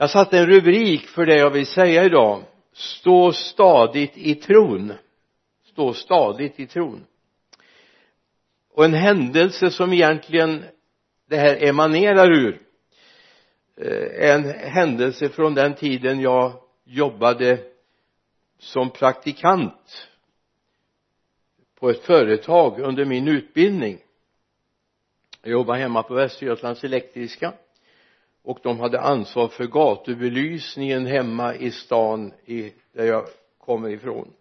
jag satte en rubrik för det jag vill säga idag. Stå stadigt i tron. Stå stadigt i tron. Och en händelse som egentligen det här emanerar ur är en händelse från den tiden jag jobbade som praktikant på ett företag under min utbildning. Jag jobbade hemma på Västergötlands elektriska och de hade ansvar för gatubelysningen hemma i stan i, där jag kommer ifrån.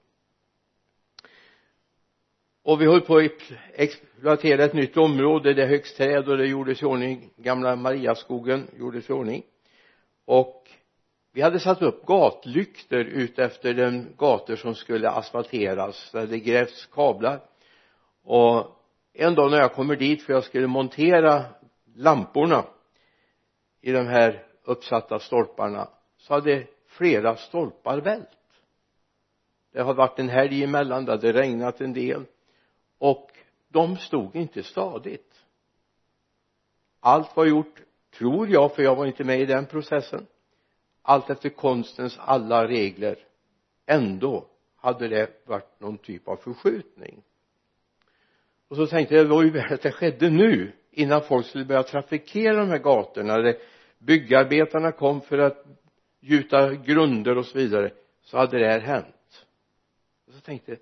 Och vi höll på att exploatera ett nytt område det högst träd och det gjordes i ordning. Gamla Mariaskogen gjordes i ordning. Och vi hade satt upp gatlyktor utefter de gator som skulle asfalteras där det grävts kablar. Och en dag när jag kommer dit för jag skulle montera lamporna i de här uppsatta stolparna så hade flera stolpar vält. Det har varit en helg emellan det hade regnat en del och de stod inte stadigt. Allt var gjort tror jag för jag var inte med i den processen. Allt efter konstens alla regler. Ändå hade det varit någon typ av förskjutning. Och så tänkte jag det var ju väl att det skedde nu innan folk skulle börja trafikera de här gatorna där byggarbetarna kom för att gjuta grunder och så vidare så hade det här hänt. Och så tänkte jag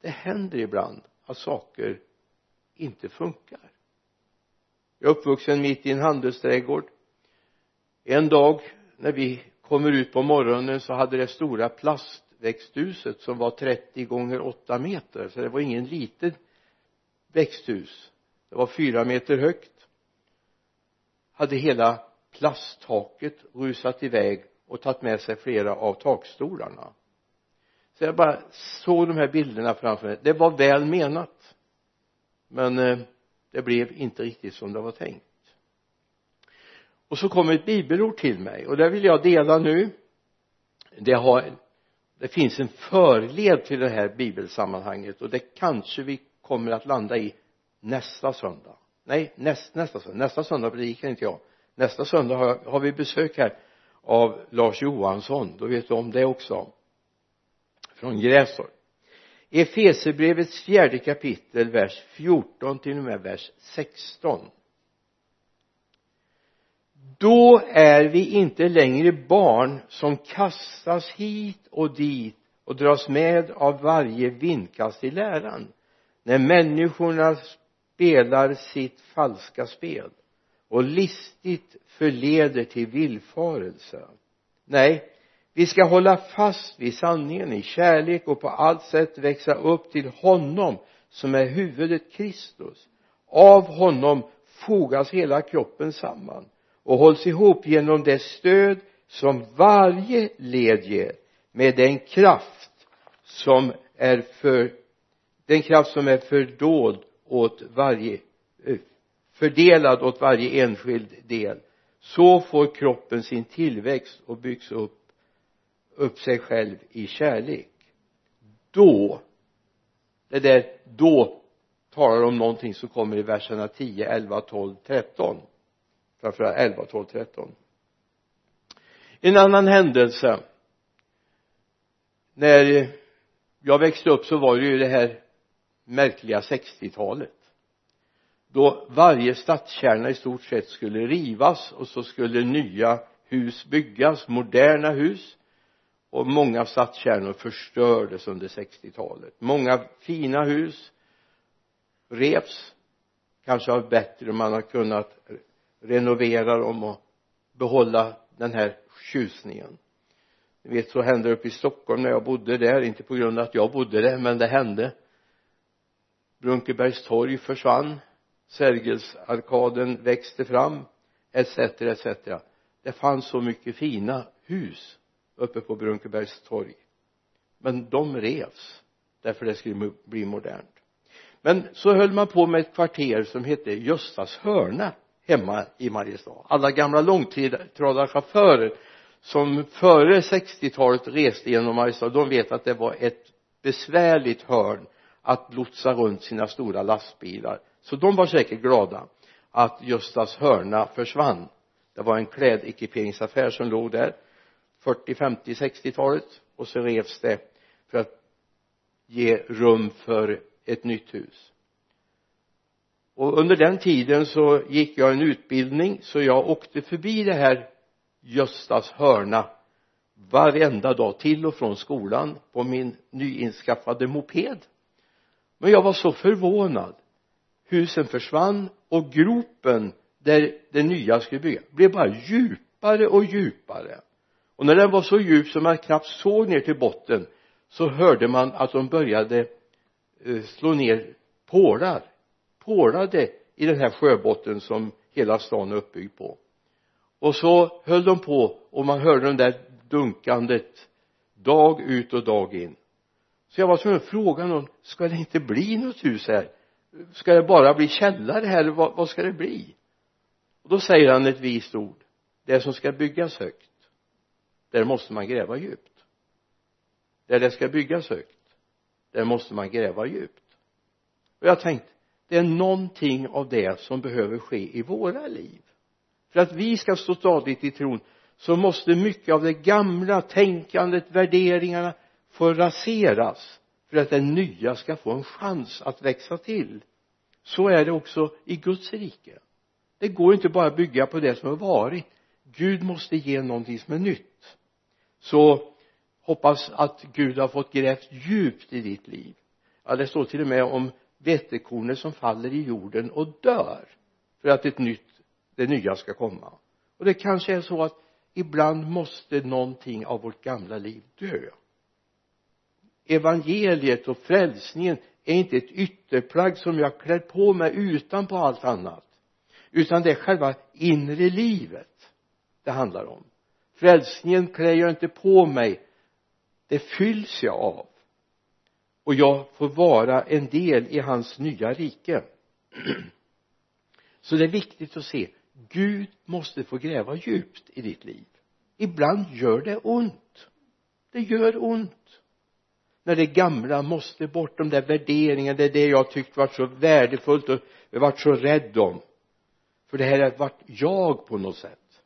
det händer ibland att saker inte funkar. Jag är uppvuxen mitt i en handelsträdgård. En dag när vi kommer ut på morgonen så hade det stora plastväxthuset som var 30 gånger 8 meter så det var ingen litet växthus det var fyra meter högt. Hade hela plasttaket rusat iväg och tagit med sig flera av takstolarna. Så jag bara såg de här bilderna framför mig. Det var väl menat men eh, det blev inte riktigt som det var tänkt. Och så kom ett bibelord till mig och det vill jag dela nu. Det har det finns en förled till det här bibelsammanhanget och det kanske vi kommer att landa i nästa söndag. Nej näst, nästa söndag. Nästa söndag predikar inte jag. Nästa söndag har, har vi besök här av Lars Johansson. Då vet du om det också. Från Grästorp. Efeserbrevets fjärde kapitel vers 14 till och med vers 16 då är vi inte längre barn som kastas hit och dit och dras med av varje vindkast i läran. När människorna spelar sitt falska spel och listigt förleder till villfarelse. Nej vi ska hålla fast vid sanningen i kärlek och på allt sätt växa upp till honom som är huvudet Kristus. Av honom fogas hela kroppen samman och hålls ihop genom det stöd som varje led ger med den kraft som är för den kraft som är fördold åt varje eh, fördelad åt varje enskild del. Så får kroppen sin tillväxt och byggs upp upp sig själv i kärlek. Då det där då talar om någonting som kommer i verserna 10, 11, 12, 13 framförallt 11, 12, 13 en annan händelse. När jag växte upp så var det ju det här märkliga 60-talet då varje stadskärna i stort sett skulle rivas och så skulle nya hus byggas, moderna hus. Och många stadskärnor förstördes under 60-talet många fina hus revs kanske av bättre. Man har kunnat renovera dem och behålla den här tjusningen. Ni vet så hände det uppe i Stockholm när jag bodde där. Inte på grund av att jag bodde där men det hände. Brunkebergs torg försvann Sergelsarkaden växte fram etc etc. Det fanns så mycket fina hus uppe på Brunkebergs torg. Men de revs därför det skulle bli modernt. Men så höll man på med ett kvarter som hette Göstas hörna hemma i Mariestad. Alla gamla långtradarchaufförer som före 60-talet reste genom Mariestad de vet att det var ett besvärligt hörn att lotsa runt sina stora lastbilar. Så de var säkert glada att Göstas hörna försvann. Det var en klädekiperingsaffär som låg där 40, 50, 60-talet och så revs det för att ge rum för ett nytt hus. Och under den tiden så gick jag en utbildning så jag åkte förbi det här Göstas hörna varenda dag till och från skolan på min nyinskaffade moped men jag var så förvånad. Husen försvann och gropen där det nya skulle byggas blev bara djupare och djupare. Och när den var så djup så man knappt såg ner till botten så hörde man att de började eh, slå ner pålar pålade i den här sjöbotten som hela stan är uppbyggd på. Och så höll de på och man hörde det där dunkandet dag ut och dag in så jag var tvungen att fråga någon ska det inte bli något hus här? Ska det bara bli källare här? Vad, vad ska det bli? Och då säger han ett vist ord. Det som ska byggas högt. Där måste man gräva djupt. Där det ska byggas högt där måste man gräva djupt. Och jag tänkte det är någonting av det som behöver ske i våra liv. För att vi ska stå stadigt i tron så måste mycket av det gamla tänkandet, värderingarna får raseras för att det nya ska få en chans att växa till. Så är det också i Guds rike. Det går inte bara att bygga på det som har varit. Gud måste ge någonting som är nytt. Så hoppas att Gud har fått grävt djupt i ditt liv. Ja det står till och med om vetekornet som faller i jorden och dör för att ett nytt det nya ska komma. Och det kanske är så att ibland måste någonting av vårt gamla liv dö evangeliet och frälsningen är inte ett ytterplagg som jag klär på mig utan på allt annat. Utan det är själva inre livet det handlar om. Frälsningen klär jag inte på mig. Det fylls jag av. Och jag får vara en del i hans nya rike. Så det är viktigt att se Gud måste få gräva djupt i ditt liv. Ibland gör det ont. Det gör ont när det gamla måste bort de där värderingarna det är det jag tyckt varit så värdefullt och varit så rädd om. För det här har varit jag på något sätt.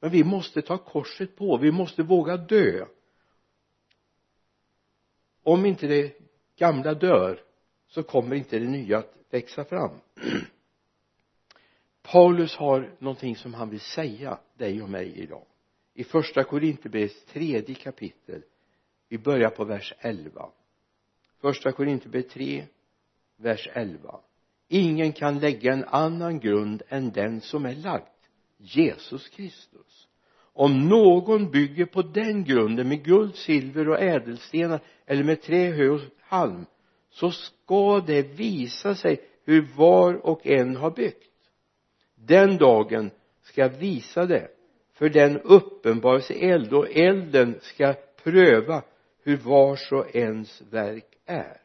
Men vi måste ta korset på vi måste våga dö. Om inte det gamla dör så kommer inte det nya att växa fram. Paulus har någonting som han vill säga dig och mig idag. I första Korinthierbrevets tredje kapitel vi börjar på vers 11 första Korinthierbrevet 3 vers 11 ingen kan lägga en annan grund än den som är lagd Jesus Kristus. Om någon bygger på den grunden med guld, silver och ädelstenar eller med trä, hö och halm så ska det visa sig hur var och en har byggt. Den dagen ska visa det för den uppenbarelse eld och elden ska pröva hur vars och ens verk är.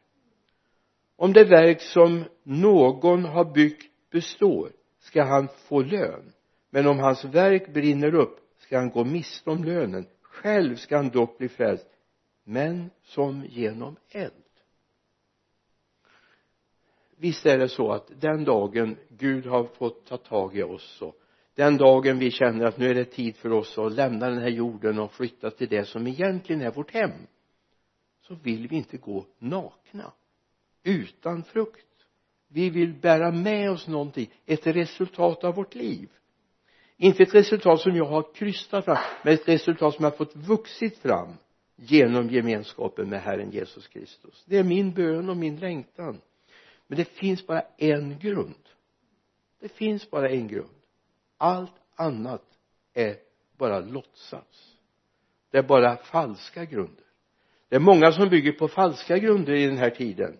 Om det verk som någon har byggt består ska han få lön. Men om hans verk brinner upp ska han gå miste om lönen. Själv ska han dock bli frälst men som genom eld. Visst är det så att den dagen Gud har fått ta tag i oss och den dagen vi känner att nu är det tid för oss att lämna den här jorden och flytta till det som egentligen är vårt hem så vill vi inte gå nakna utan frukt. Vi vill bära med oss någonting ett resultat av vårt liv. Inte ett resultat som jag har krystat fram men ett resultat som har fått vuxit fram genom gemenskapen med Herren Jesus Kristus. Det är min bön och min längtan. Men det finns bara en grund. Det finns bara en grund. Allt annat är bara låtsas. Det är bara falska grunder det är många som bygger på falska grunder i den här tiden.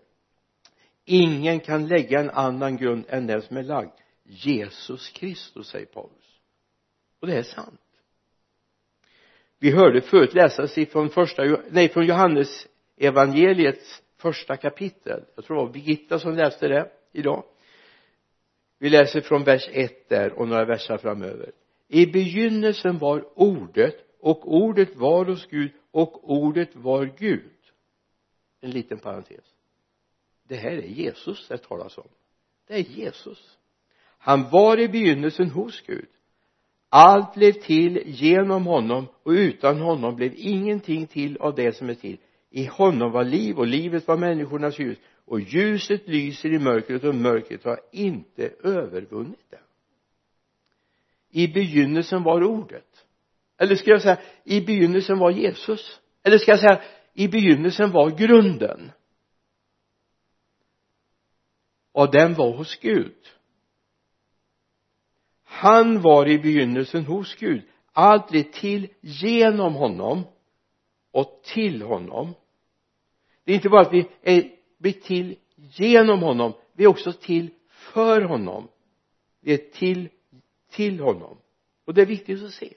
Ingen kan lägga en annan grund än den som är lagd. Jesus Kristus säger Paulus. Och det är sant. Vi hörde förut läsas ifrån första, nej från Johannes evangeliets första kapitel. Jag tror det var Birgitta som läste det idag. Vi läser från vers 1 där och några versar framöver. I begynnelsen var ordet och ordet var hos Gud och ordet var Gud. En liten parentes. Det här är Jesus det talas om. Det är Jesus. Han var i begynnelsen hos Gud. Allt blev till genom honom och utan honom blev ingenting till av det som är till. I honom var liv och livet var människornas ljus. Och ljuset lyser i mörkret och mörkret har inte övervunnit det. I begynnelsen var ordet eller ska jag säga i begynnelsen var Jesus. Eller ska jag säga i begynnelsen var grunden. Och den var hos Gud. Han var i begynnelsen hos Gud. Allt blev till genom honom och till honom. Det är inte bara att vi är, blir till genom honom. Vi är också till för honom. Vi är till till honom. Och det är viktigt att se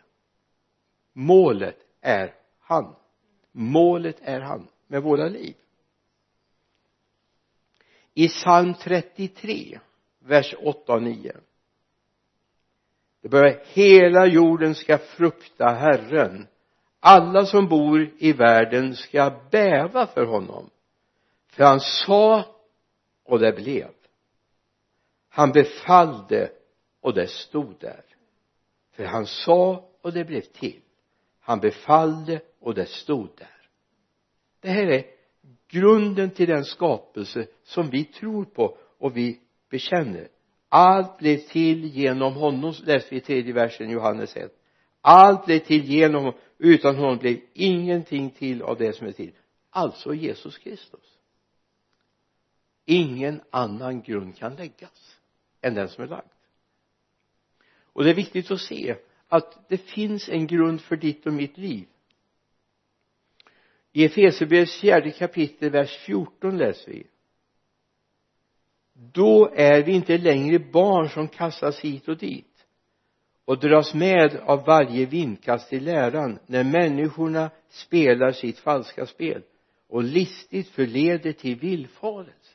målet är han. Målet är han med våra liv. I psalm 33 vers 8 och 9 det börjar hela jorden ska frukta Herren. Alla som bor i världen ska bäva för honom. För han sa och det blev. Han befallde och det stod där. För han sa och det blev till han befallde och det stod där. Det här är grunden till den skapelse som vi tror på och vi bekänner. Allt blev till genom honom läser vi i tredje versen Johannes 1 allt blev till genom honom utan honom blev ingenting till av det som är till. Alltså Jesus Kristus. Ingen annan grund kan läggas än den som är lagd. Och det är viktigt att se att det finns en grund för ditt och mitt liv. I Efesierbrevets fjärde kapitel vers 14 läser vi. Då är vi inte längre barn som kastas hit och dit och dras med av varje vindkast i läran när människorna spelar sitt falska spel och listigt förleder till villfarelse.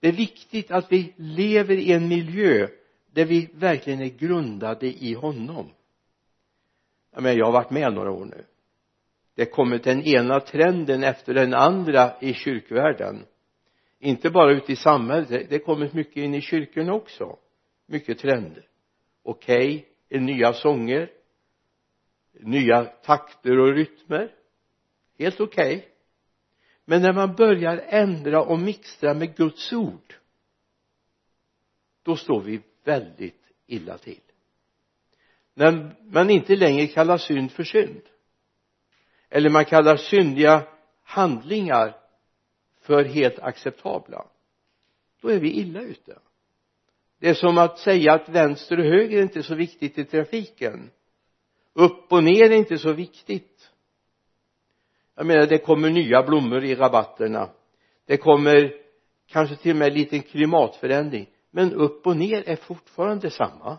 Det är viktigt att vi lever i en miljö där vi verkligen är grundade i honom. Jag menar jag har varit med några år nu. Det har kommit den ena trenden efter den andra i kyrkvärlden. Inte bara ute i samhället det har kommit mycket in i kyrkorna också. Mycket trender okej okay, nya sånger nya takter och rytmer. Helt okej. Okay. men när man börjar ändra och mixtra med Guds ord då står vi väldigt illa till. När man inte längre kallar synd för synd. Eller man kallar syndiga handlingar för helt acceptabla. Då är vi illa ute. Det är som att säga att vänster och höger är inte så viktigt i trafiken. Upp och ner är inte så viktigt. Jag menar det kommer nya blommor i rabatterna. Det kommer kanske till och med en liten klimatförändring men upp och ner är fortfarande samma.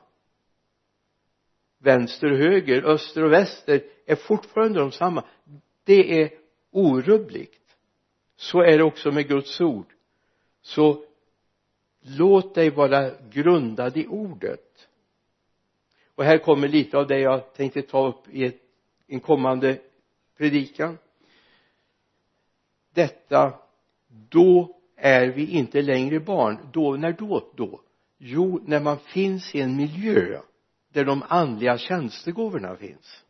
Vänster och höger, öster och väster är fortfarande de samma. Det är orubbligt. Så är det också med Guds ord. Så låt dig vara grundad i ordet. Och här kommer lite av det jag tänkte ta upp i ett, en kommande predikan. Detta då är vi inte längre barn. Då, när då, då? Jo, när man finns i en miljö där de andliga tjänstegåvorna finns.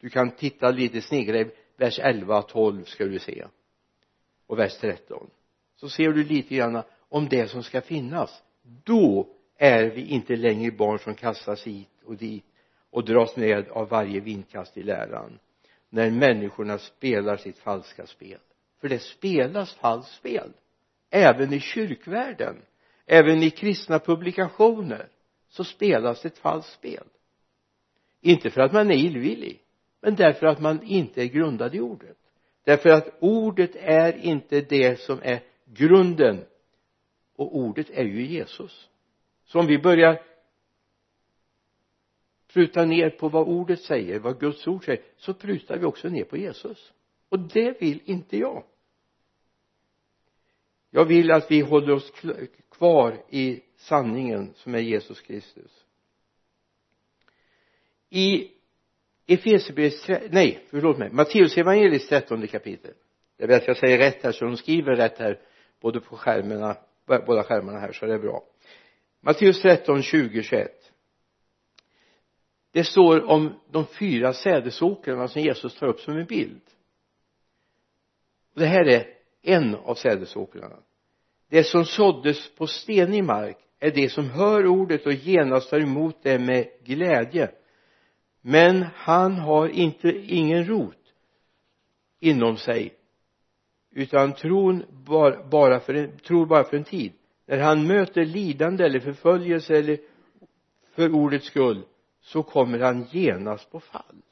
Du kan titta lite snegla vers 11, 12 ska du se. Och vers 13 så ser du lite grann om det som ska finnas. Då är vi inte längre barn som kastas hit och dit och dras med av varje vindkast i läran. När människorna spelar sitt falska spel för det spelas falskt spel. Även i kyrkvärlden även i kristna publikationer så spelas ett falskt spel. Inte för att man är illvillig men därför att man inte är grundad i ordet. Därför att ordet är inte det som är grunden. Och ordet är ju Jesus. Så om vi börjar pruta ner på vad ordet säger, vad Guds ord säger så prutar vi också ner på Jesus. Och det vill inte jag jag vill att vi håller oss kvar i sanningen som är Jesus Kristus. I Efesierbrevets nej förlåt mig Matteus evangeliets trettonde kapitel. Det är bäst jag säger rätt här så de skriver rätt här både på skärmarna båda skärmarna här så det är bra. Matteus 13, 20, 21 det står om de fyra sädesåkrarna som Jesus tar upp som en bild. Det här är en av sädesåkrarna. Det som såddes på stenig mark är det som hör ordet och genast tar emot det med glädje. Men han har inte ingen rot inom sig utan tron bara, bara för en, tror bara för en tid. När han möter lidande eller förföljelse eller för ordets skull så kommer han genast på fall.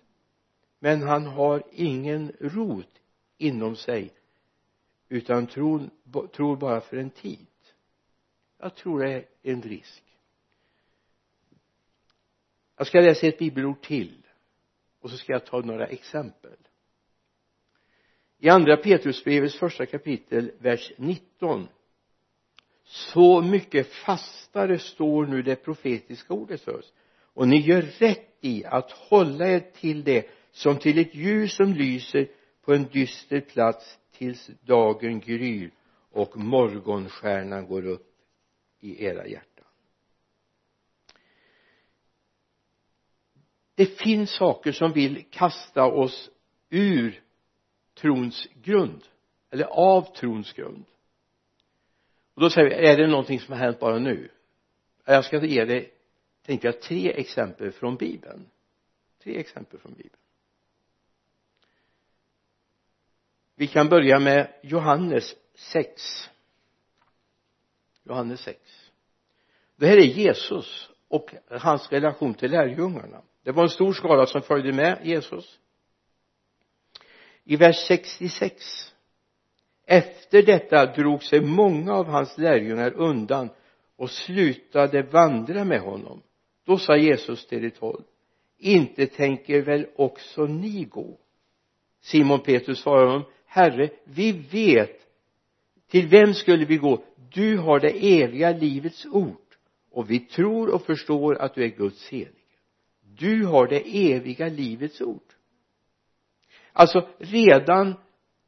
Men han har ingen rot inom sig utan tror, tror bara för en tid. Jag tror det är en risk. Jag ska läsa ett bibelord till och så ska jag ta några exempel. I andra Petrusbrevets första kapitel vers 19 så mycket fastare står nu det profetiska ordet för oss och ni gör rätt i att hålla er till det som till ett ljus som lyser på en dyster plats tills dagen gryr och morgonstjärnan går upp i era hjärtan. Det finns saker som vill kasta oss ur trons grund eller av trons grund. Och då säger vi är det någonting som har hänt bara nu? Jag ska ge dig tänkte jag tre exempel från bibeln. Tre exempel från bibeln. Vi kan börja med Johannes 6 Johannes 6 det här är Jesus och hans relation till lärjungarna. Det var en stor skara som följde med Jesus. I vers 66 efter detta drog sig många av hans lärjungar undan och slutade vandra med honom. Då sa Jesus till de tolv inte tänker väl också ni gå? Simon Petrus svarade honom herre vi vet till vem skulle vi gå? Du har det eviga livets ord. Och vi tror och förstår att du är Guds helige. Du har det eviga livets ord. Alltså redan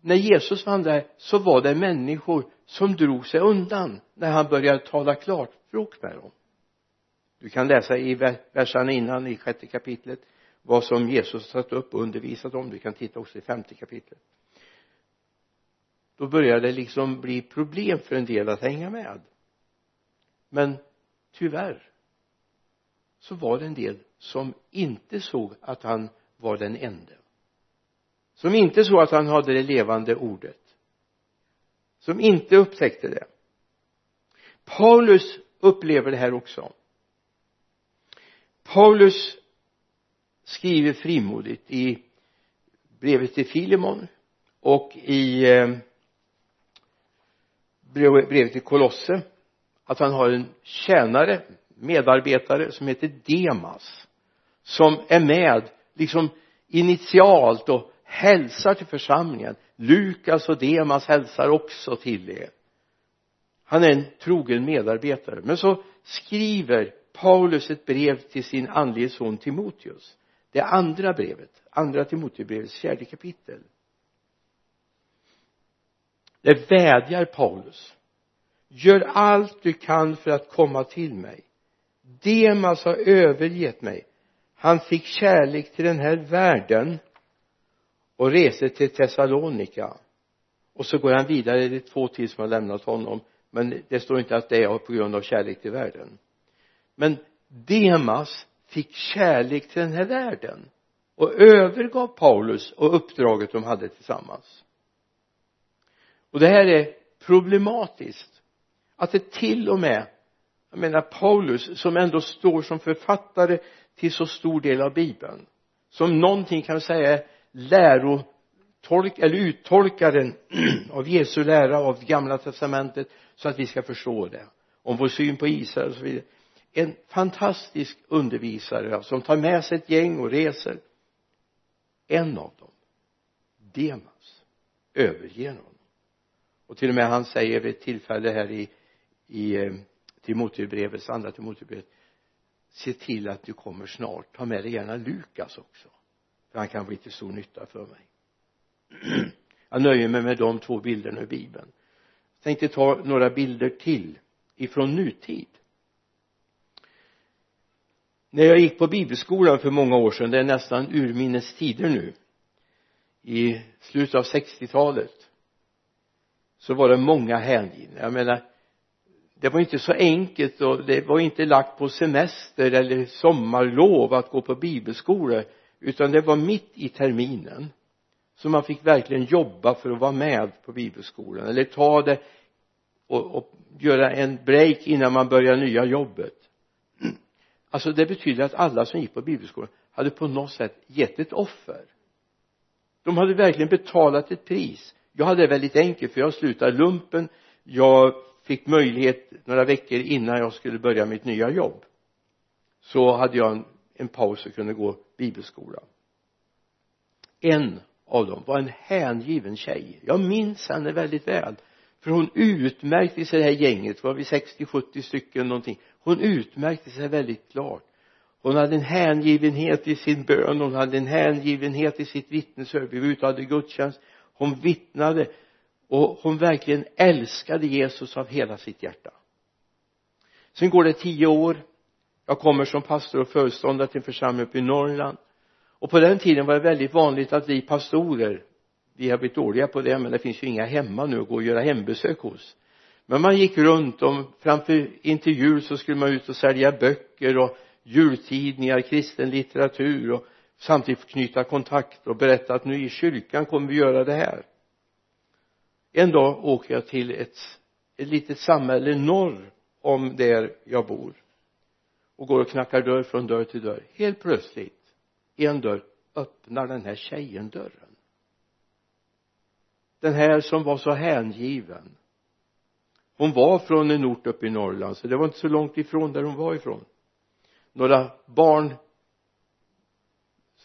när Jesus vandrade så var det människor som drog sig undan när han började tala klarspråk med dem. Du kan läsa i verserna innan i sjätte kapitlet vad som Jesus satt upp och undervisat om. Du kan titta också i femte kapitlet då börjar det liksom bli problem för en del att hänga med. Men tyvärr så var det en del som inte såg att han var den ende. Som inte såg att han hade det levande ordet. Som inte upptäckte det. Paulus upplever det här också. Paulus skriver frimodigt i brevet till Filemon och i eh, brevet till Kolosse att han har en tjänare medarbetare som heter Demas som är med liksom initialt och hälsar till församlingen. Lukas och Demas hälsar också till er. Han är en trogen medarbetare. Men så skriver Paulus ett brev till sin andlige son Timoteus. Det andra brevet andra Timoteusbrevets fjärde kapitel det vädjar Paulus. Gör allt du kan för att komma till mig. Demas har övergett mig. Han fick kärlek till den här världen och reser till Thessalonika. Och så går han vidare. Det är två till som har lämnat honom men det står inte att det är på grund av kärlek till världen. Men Demas fick kärlek till den här världen och övergav Paulus och uppdraget de hade tillsammans och det här är problematiskt. Att det till och med jag menar Paulus som ändå står som författare till så stor del av bibeln som någonting kan säga lärotolk eller uttolkaren av Jesu lära av gamla testamentet så att vi ska förstå det. Om vår syn på Israel och så vidare. En fantastisk undervisare som tar med sig ett gäng och reser. En av dem Demas överger honom och till och med han säger vid ett tillfälle här i i eh, Timoteusbrevets andra Timoteusbrevet se till att du kommer snart. Ta med dig gärna Lukas också för han kan bli till stor nytta för mig. Jag nöjer mig med de två bilderna i bibeln. Jag tänkte ta några bilder till ifrån nutid. När jag gick på bibelskolan för många år sedan det är nästan urminnes tider nu i slutet av 60-talet så var det många hängivna. Jag menar det var inte så enkelt och det var inte lagt på semester eller sommarlov att gå på bibelskolor utan det var mitt i terminen. Så man fick verkligen jobba för att vara med på bibelskolan eller ta det och, och göra en break innan man börjar nya jobbet. Alltså det betyder att alla som gick på bibelskolan hade på något sätt gett ett offer. De hade verkligen betalat ett pris jag hade det väldigt enkelt för jag slutade lumpen. Jag fick möjlighet några veckor innan jag skulle börja mitt nya jobb. Så hade jag en, en paus och kunde gå bibelskola. En av dem var en hängiven tjej. Jag minns henne väldigt väl. För hon utmärkte sig det här gänget var vi 60-70 stycken någonting. Hon utmärkte sig väldigt klart. Hon hade en hängivenhet i sin bön hon hade en hängivenhet i sitt vittnesbörd. Vi var ute och hade gudstjänst hon vittnade och hon verkligen älskade Jesus av hela sitt hjärta. Sen går det tio år. Jag kommer som pastor och föreståndare till en församling uppe i Norrland. Och på den tiden var det väldigt vanligt att vi pastorer vi har blivit dåliga på det men det finns ju inga hemma nu att gå och göra hembesök hos. Men man gick runt och framför intill jul så skulle man ut och sälja böcker och jultidningar, kristen litteratur och samtidigt knyta kontakt och berätta att nu i kyrkan kommer vi göra det här. En dag åker jag till ett, ett litet samhälle norr om där jag bor och går och knackar dörr från dörr till dörr. Helt plötsligt en dörr öppnar den här tjejen dörren. Den här som var så hängiven hon var från en ort uppe i Norrland så det var inte så långt ifrån där hon var ifrån. Några barn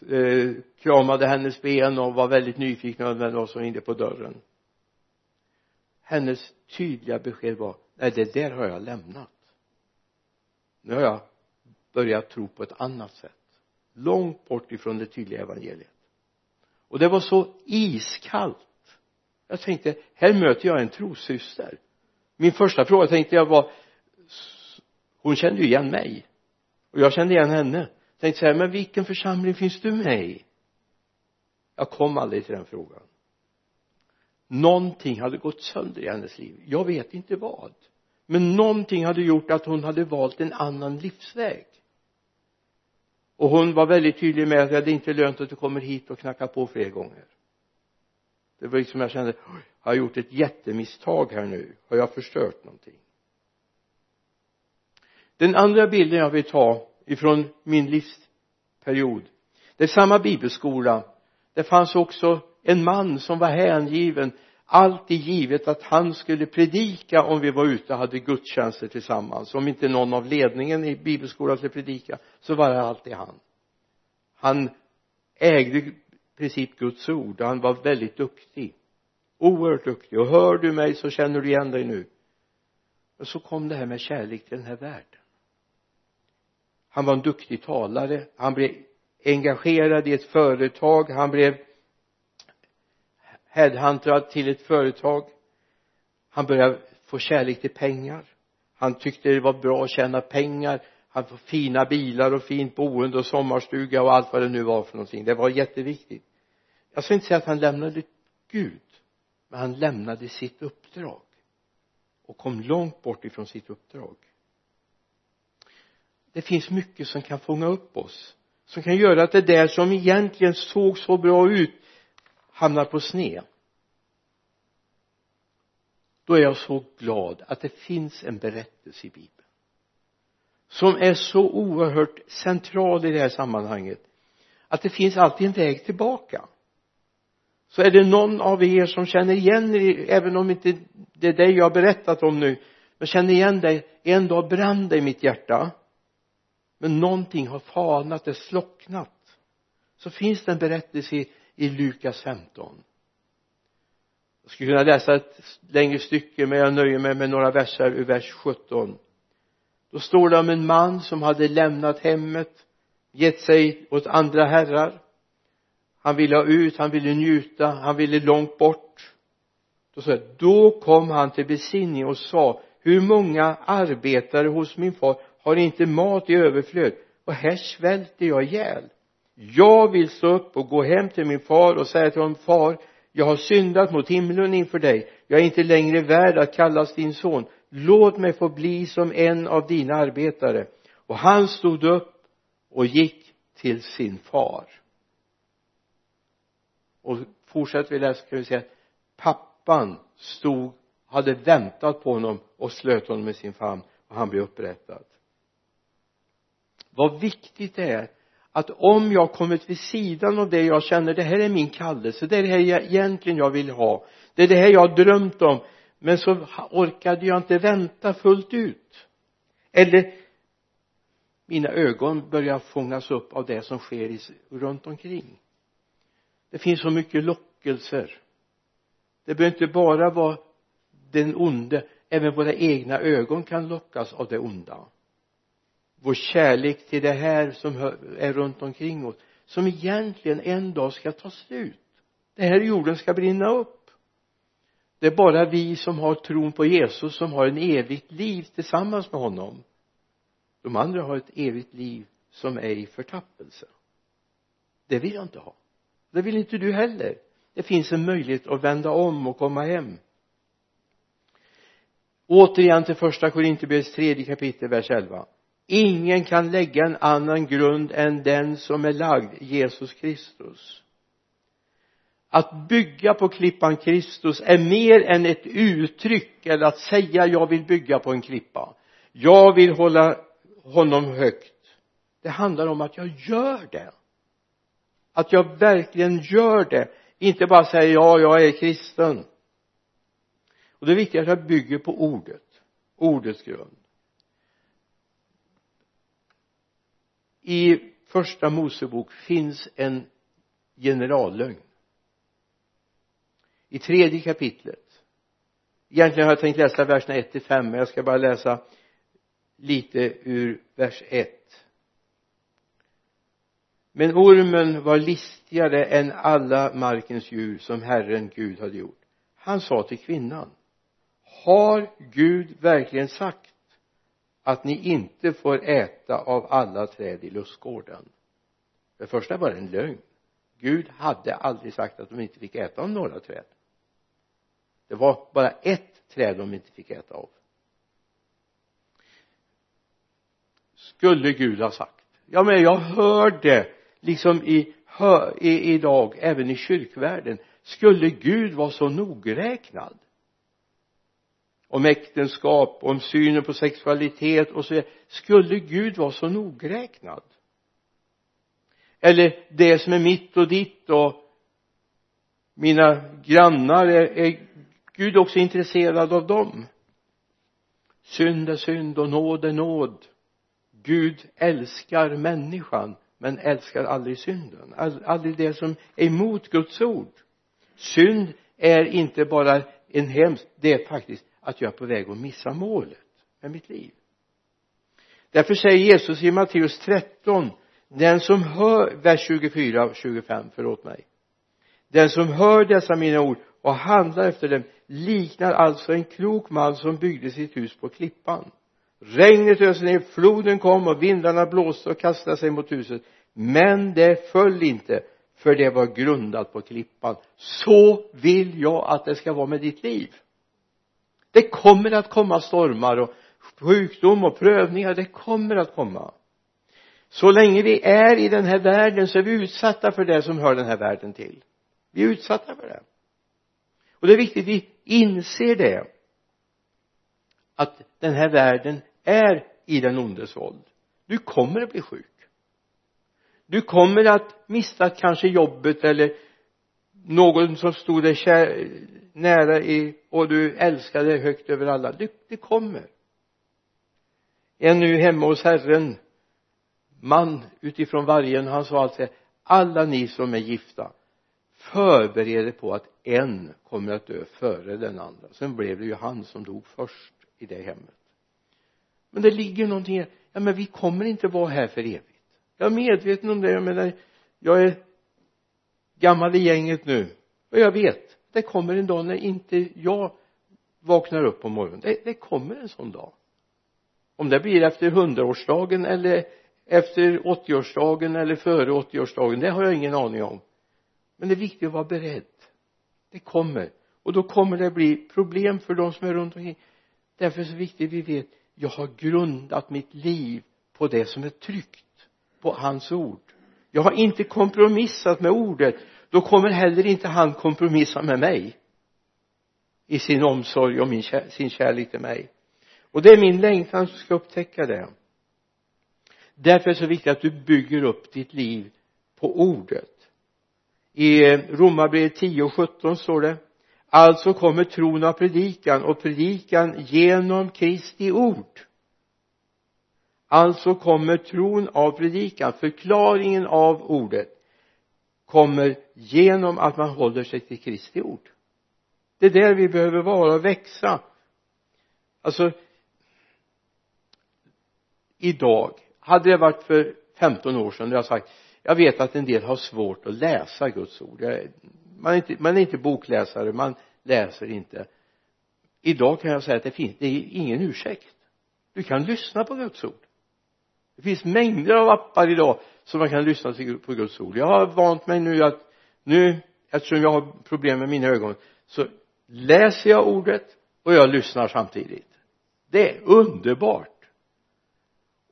eh, kramade hennes ben och var väldigt nyfikna vem var som ringde på dörren. Hennes tydliga besked var nej det där har jag lämnat. Nu har jag börjat tro på ett annat sätt. Långt bort ifrån det tydliga evangeliet. Och det var så iskallt. Jag tänkte här möter jag en trossyster min första fråga tänkte jag var hon kände ju igen mig. Och jag kände igen henne tänkte så här men vilken församling finns du med i? Jag kom aldrig till den frågan. Någonting hade gått sönder i hennes liv. Jag vet inte vad. Men någonting hade gjort att hon hade valt en annan livsväg. Och hon var väldigt tydlig med att det är inte lönt att du kommer hit och knackar på fler gånger. Det var liksom jag kände har jag gjort ett jättemisstag här nu. Har jag förstört någonting? Den andra bilden jag vill ta ifrån min livsperiod. Det är samma bibelskola. Det fanns också en man som var hängiven. Alltid givet att han skulle predika om vi var ute och hade gudstjänster tillsammans. Om inte någon av ledningen i bibelskolan skulle predika så var det alltid han. Han ägde i princip Guds ord. Och han var väldigt duktig. Oerhört duktig. Och hör du mig så känner du igen dig nu. Och så kom det här med kärlek till den här världen han var en duktig talare. Han blev engagerad i ett företag. Han blev headhuntad till ett företag. Han började få kärlek till pengar. Han tyckte det var bra att tjäna pengar. Han får fina bilar och fint boende och sommarstuga och allt vad det nu var för någonting. Det var jätteviktigt. Jag ska inte säga att han lämnade Gud men han lämnade sitt uppdrag och kom långt bort ifrån sitt uppdrag det finns mycket som kan fånga upp oss som kan göra att det där som egentligen såg så bra ut hamnar på sned. Då är jag så glad att det finns en berättelse i bibeln som är så oerhört central i det här sammanhanget att det finns alltid en väg tillbaka. Så är det någon av er som känner igen er även om inte det är det jag har berättat om nu men känner igen dig en dag brann det i mitt hjärta men någonting har falnat, det slocknat. Så finns det en berättelse i, i Lukas 15 jag skulle kunna läsa ett längre stycke men jag nöjer mig med några verser ur vers 17 då står det om en man som hade lämnat hemmet gett sig åt andra herrar. Han ville ha ut, han ville njuta, han ville långt bort. Då sa då kom han till besinning och sa hur många arbetare hos min far har inte mat i överflöd? Och här svälter jag ihjäl. Jag vill stå upp och gå hem till min far och säga till honom far jag har syndat mot himlen inför dig. Jag är inte längre värd att kallas din son. Låt mig få bli som en av dina arbetare. Och han stod upp och gick till sin far. Och fortsätter vi läsa kan vi se att pappan stod hade väntat på honom och slöt honom med sin famn och han blev upprättad vad viktigt det är att om jag kommit vid sidan av det jag känner det här är min kallelse det är det här jag egentligen jag vill ha det är det här jag har drömt om men så orkade jag inte vänta fullt ut. Eller mina ögon börjar fångas upp av det som sker runt omkring. Det finns så mycket lockelser. Det behöver inte bara vara den onde även våra egna ögon kan lockas av det onda vår kärlek till det här som är runt omkring oss som egentligen en dag ska ta slut. Det här jorden ska brinna upp. Det är bara vi som har tron på Jesus som har en evigt liv tillsammans med honom. De andra har ett evigt liv som är i förtappelse. Det vill jag inte ha. Det vill inte du heller. Det finns en möjlighet att vända om och komma hem. Återigen till första Korinthierbrevets tredje kapitel vers 11 ingen kan lägga en annan grund än den som är lagd Jesus Kristus. Att bygga på klippan Kristus är mer än ett uttryck eller att säga jag vill bygga på en klippa. Jag vill hålla honom högt. Det handlar om att jag gör det. Att jag verkligen gör det. Inte bara säger ja jag är kristen. Och det är viktigt att jag bygger på ordet ordets grund. I första Mosebok finns en generallögn. I tredje kapitlet. Egentligen har jag tänkt läsa verserna 1 till 5 men jag ska bara läsa lite ur vers 1 men ormen var listigare än alla markens djur som Herren Gud hade gjort. Han sa till kvinnan har Gud verkligen sagt att ni inte får äta av alla träd i lustgården. Det första var en lögn. Gud hade aldrig sagt att de inte fick äta av några träd. Det var bara ett träd de inte fick äta av. Skulle Gud ha sagt? Ja men jag hör det liksom i, i idag även i kyrkvärlden skulle Gud vara så nogräknad? Om äktenskap om synen på sexualitet och så skulle Gud vara så nogräknad? Eller det som är mitt och ditt och mina grannar är, är Gud också intresserad av dem? Synd är synd och nåd är nåd. Gud älskar människan men älskar aldrig synden. Aldrig det som är emot Guds ord. Synd är inte bara en hemsk det är faktiskt att jag är på väg att missa målet med mitt liv. Därför säger Jesus i Matteus 13 den som hör vers 24 och 25 förlåt mig. Den som hör dessa mina ord och handlar efter dem liknar alltså en klok man som byggde sitt hus på klippan. Regnet öste ner, floden kom och vindarna blåste och kastade sig mot huset. Men det föll inte för det var grundat på klippan. Så vill jag att det ska vara med ditt liv det kommer att komma stormar och sjukdom och prövningar. Det kommer att komma. Så länge vi är i den här världen så är vi utsatta för det som hör den här världen till. Vi är utsatta för det. Och det är viktigt att vi inser det. Att den här världen är i den ondes våld. Du kommer att bli sjuk. Du kommer att mista kanske jobbet eller någon som stod dig kär, nära i och du älskade högt över alla. Det, det kommer. En nu hemma hos Herren man utifrån vargen han sa alltså alla ni som är gifta förbered er på att en kommer att dö före den andra. Sen blev det ju han som dog först i det hemmet. Men det ligger någonting i ja men vi kommer inte vara här för evigt. Jag är medveten om det jag menar jag är gammal i gänget nu. Och jag vet det kommer en dag när inte jag vaknar upp på morgonen. Det, det kommer en sån dag. Om det blir efter hundraårsdagen eller efter 80-årsdagen eller före 80-årsdagen det har jag ingen aning om. Men det är viktigt att vara beredd. Det kommer. Och då kommer det bli problem för de som är runt omkring. Därför är det så viktigt att vi vet jag har grundat mitt liv på det som är tryggt på hans ord jag har inte kompromissat med ordet. Då kommer heller inte han kompromissa med mig. I sin omsorg och min, sin kärlek till mig. Och det är min längtan som ska upptäcka det. Därför är det så viktigt att du bygger upp ditt liv på ordet. I eh, romarbrevet 10 och 17 står det alltså kommer tron av predikan och predikan genom Kristi ord alltså kommer tron av predikan förklaringen av ordet kommer genom att man håller sig till Kristi ord. Det är där vi behöver vara och växa. Alltså idag hade det varit för 15 år sedan då jag sagt jag vet att en del har svårt att läsa Guds ord. Man är inte, man är inte bokläsare man läser inte. Idag kan jag säga att det finns det är ingen ursäkt. Du kan lyssna på Guds ord det finns mängder av appar idag som man kan lyssna till på Guds ord. Jag har vant mig nu att nu eftersom jag har problem med mina ögon så läser jag ordet och jag lyssnar samtidigt. Det är underbart.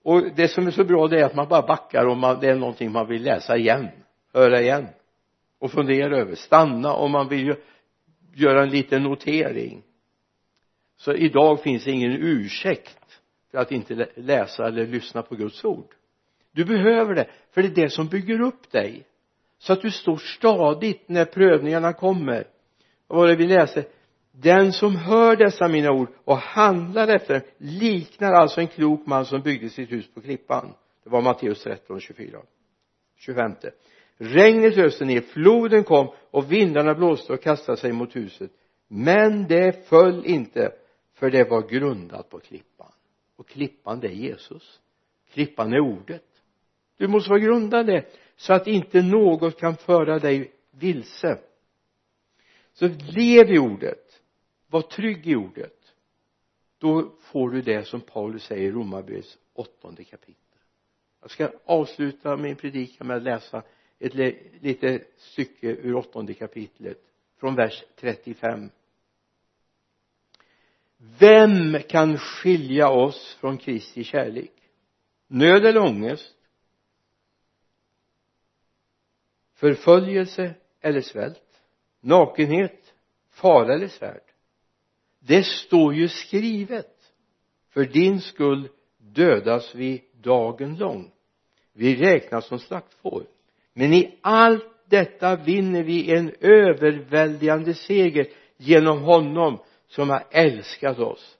Och det som är så bra det är att man bara backar om man, det är någonting man vill läsa igen höra igen och fundera över stanna om man vill göra en liten notering. Så idag finns ingen ursäkt för att inte läsa eller lyssna på Guds ord. Du behöver det för det är det som bygger upp dig. Så att du står stadigt när prövningarna kommer. Vad var det vi läste den som hör dessa mina ord och handlar efter dem liknar alltså en klok man som byggde sitt hus på klippan. Det var Matteus 13, 24 25 regnet öste ner, floden kom och vindarna blåste och kastade sig mot huset. Men det föll inte för det var grundat på klippan och klippan det är Jesus. Klippan är ordet. Du måste vara grundad det så att inte något kan föra dig vilse. Så lev i ordet. Var trygg i ordet. Då får du det som Paulus säger i Romarbrevets åttonde kapitel. Jag ska avsluta min predikan med att läsa ett litet stycke ur åttonde kapitlet från vers 35 vem kan skilja oss från Kristi kärlek? Nöd eller ångest? Förföljelse eller svält? Nakenhet fara eller svärd? Det står ju skrivet. För din skull dödas vi dagen lång. Vi räknas som slaktfår. Men i allt detta vinner vi en överväldigande seger genom honom som har älskat oss.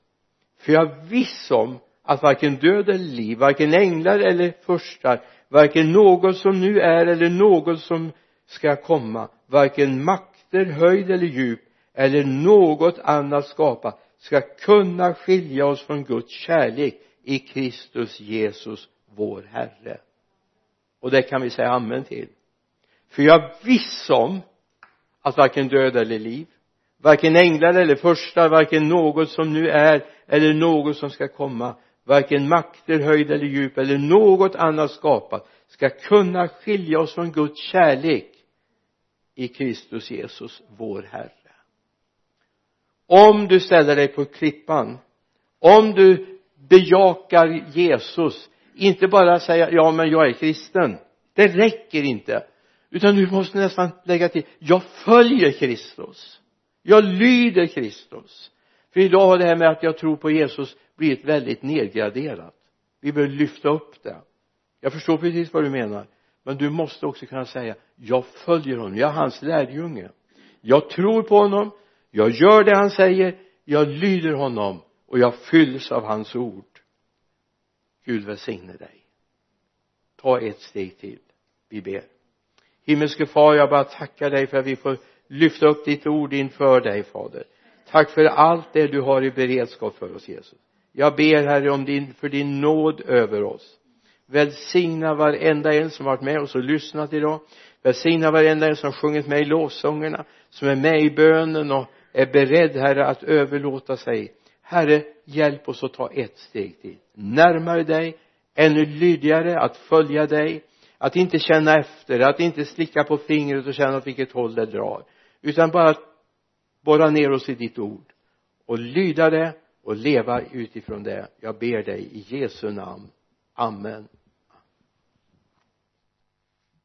För jag är viss om att varken död eller liv, varken änglar eller förstar, varken något som nu är eller något som ska komma, varken makter, höjd eller djup eller något annat skapa ska kunna skilja oss från Guds kärlek i Kristus Jesus vår Herre. Och det kan vi säga amen till. För jag är viss om att varken död eller liv varken änglar eller första, varken något som nu är eller något som ska komma. Varken makter, höjd eller djup eller något annat skapat ska kunna skilja oss från Guds kärlek i Kristus Jesus vår Herre. Om du ställer dig på klippan om du bejakar Jesus inte bara säga ja men jag är kristen. Det räcker inte. Utan du måste nästan lägga till jag följer Kristus jag lyder Kristus. För idag har det här med att jag tror på Jesus blivit väldigt nedgraderat. Vi behöver lyfta upp det. Jag förstår precis vad du menar. Men du måste också kunna säga jag följer honom, jag är hans lärjunge. Jag tror på honom. Jag gör det han säger. Jag lyder honom. Och jag fylls av hans ord. Gud välsigne dig. Ta ett steg till. Vi ber. Himmelske far jag bara tackar dig för att vi får lyfta upp ditt ord inför dig fader. Tack för allt det du har i beredskap för oss Jesus. Jag ber herre om din, för din nåd över oss. Välsigna varenda en som varit med oss och lyssnat idag. Välsigna varenda en som sjungit med i lovsångerna som är med i bönen och är beredd herre att överlåta sig. Herre hjälp oss att ta ett steg till. Närmare dig ännu lydigare att följa dig. Att inte känna efter att inte slicka på fingret och känna åt vilket håll det drar utan bara borra ner oss i ditt ord och lyda det och leva utifrån det. Jag ber dig i Jesu namn. Amen.